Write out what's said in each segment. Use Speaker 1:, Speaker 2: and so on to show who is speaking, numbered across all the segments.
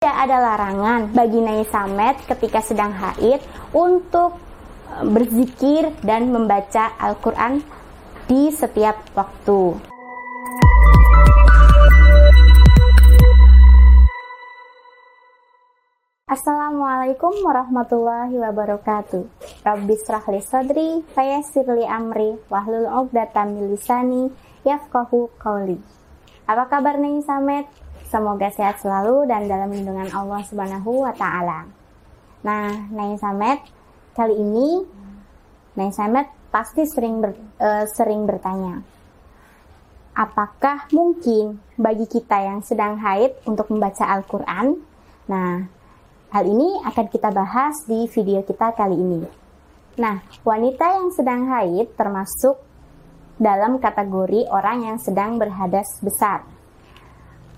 Speaker 1: Tidak ada larangan bagi Nai Samet ketika sedang haid untuk e, berzikir dan membaca Al-Quran di setiap waktu. Assalamualaikum warahmatullahi wabarakatuh. Rabbi srahli sadri, fayassirli amri, wahlul 'uqdatam min lisani, yafqahu qawli. Apa kabar nih Samet? Semoga sehat selalu dan dalam lindungan Allah Subhanahu wa taala. Nah, Nai Samet, kali ini Nai Samet pasti sering ber, uh, sering bertanya, apakah mungkin bagi kita yang sedang haid untuk membaca Al-Qur'an? Nah, Hal ini akan kita bahas di video kita kali ini. Nah, wanita yang sedang haid termasuk dalam kategori orang yang sedang berhadas besar.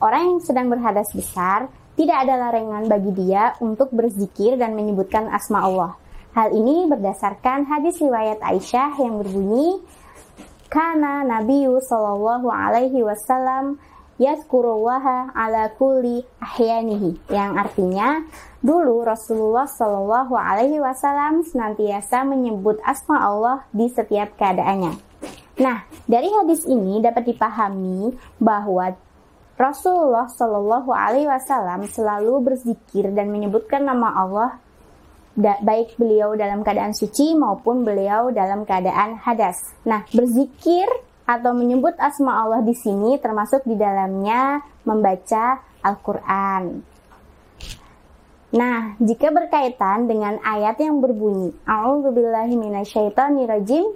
Speaker 1: Orang yang sedang berhadas besar tidak ada larangan bagi dia untuk berzikir dan menyebutkan asma Allah. Hal ini berdasarkan hadis riwayat Aisyah yang berbunyi, "Kana Nabiyu Shallallahu alaihi wasallam yazkurullaha ala kulli ahyanihi yang artinya dulu Rasulullah Shallallahu alaihi wasallam senantiasa menyebut asma Allah di setiap keadaannya. Nah, dari hadis ini dapat dipahami bahwa Rasulullah Shallallahu alaihi wasallam selalu berzikir dan menyebutkan nama Allah baik beliau dalam keadaan suci maupun beliau dalam keadaan hadas. Nah, berzikir atau menyebut asma Allah di sini termasuk di dalamnya membaca Al-Qur'an. Nah, jika berkaitan dengan ayat yang berbunyi A'udzubillahi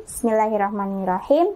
Speaker 1: Bismillahirrahmanirrahim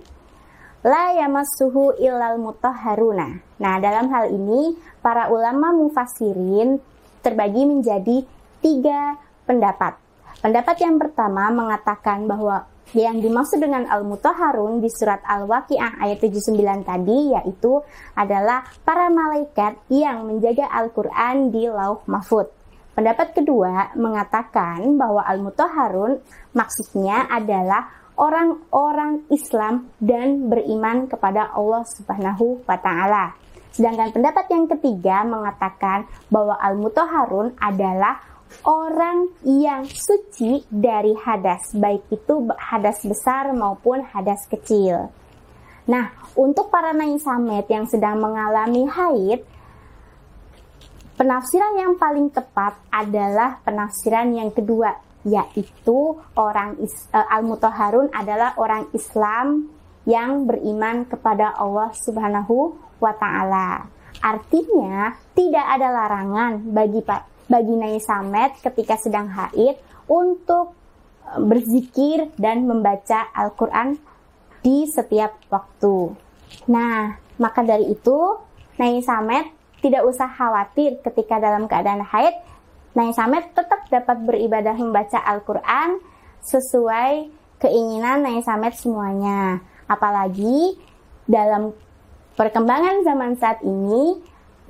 Speaker 1: La yamassuhu illal mutahharuna. Nah, dalam hal ini para ulama mufasirin terbagi menjadi tiga pendapat. Pendapat yang pertama mengatakan bahwa yang dimaksud dengan Al-Mutahharun di surat Al-Waqi'ah ayat 79 tadi yaitu adalah para malaikat yang menjaga Al-Quran di lauh mahfud. Pendapat kedua mengatakan bahwa Al-Mutahharun maksudnya adalah orang-orang Islam dan beriman kepada Allah Subhanahu wa taala. Sedangkan pendapat yang ketiga mengatakan bahwa Al-Mutahharun adalah orang yang suci dari hadas, baik itu hadas besar maupun hadas kecil. Nah, untuk para naik samet yang sedang mengalami haid, penafsiran yang paling tepat adalah penafsiran yang kedua, yaitu orang uh, al-mutahharun adalah orang Islam yang beriman kepada Allah Subhanahu wa taala. Artinya, tidak ada larangan bagi bagi Nai Samet ketika sedang haid untuk e, berzikir dan membaca Al-Quran di setiap waktu. Nah, maka dari itu Nai Samet tidak usah khawatir ketika dalam keadaan haid, Nai Samet tetap dapat beribadah membaca Al-Quran sesuai keinginan Nai Samet semuanya. Apalagi dalam perkembangan zaman saat ini,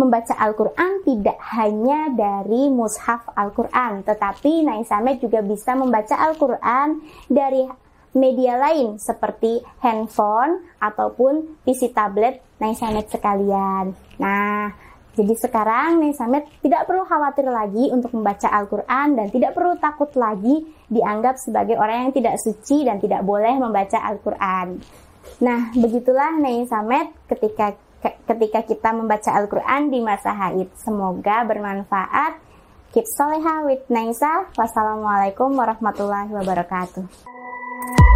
Speaker 1: membaca Al-Quran tidak hanya dari mushaf Al-Quran, tetapi Naisamet juga bisa membaca Al-Quran dari media lain seperti handphone ataupun PC tablet Naisamet sekalian. Nah, jadi sekarang Naisamet tidak perlu khawatir lagi untuk membaca Al-Quran dan tidak perlu takut lagi dianggap sebagai orang yang tidak suci dan tidak boleh membaca Al-Quran. Nah, begitulah Naisamet ketika ketika kita membaca Al-Quran di masa haid. Semoga bermanfaat. Keep soleha with Naisa. Wassalamualaikum warahmatullahi wabarakatuh.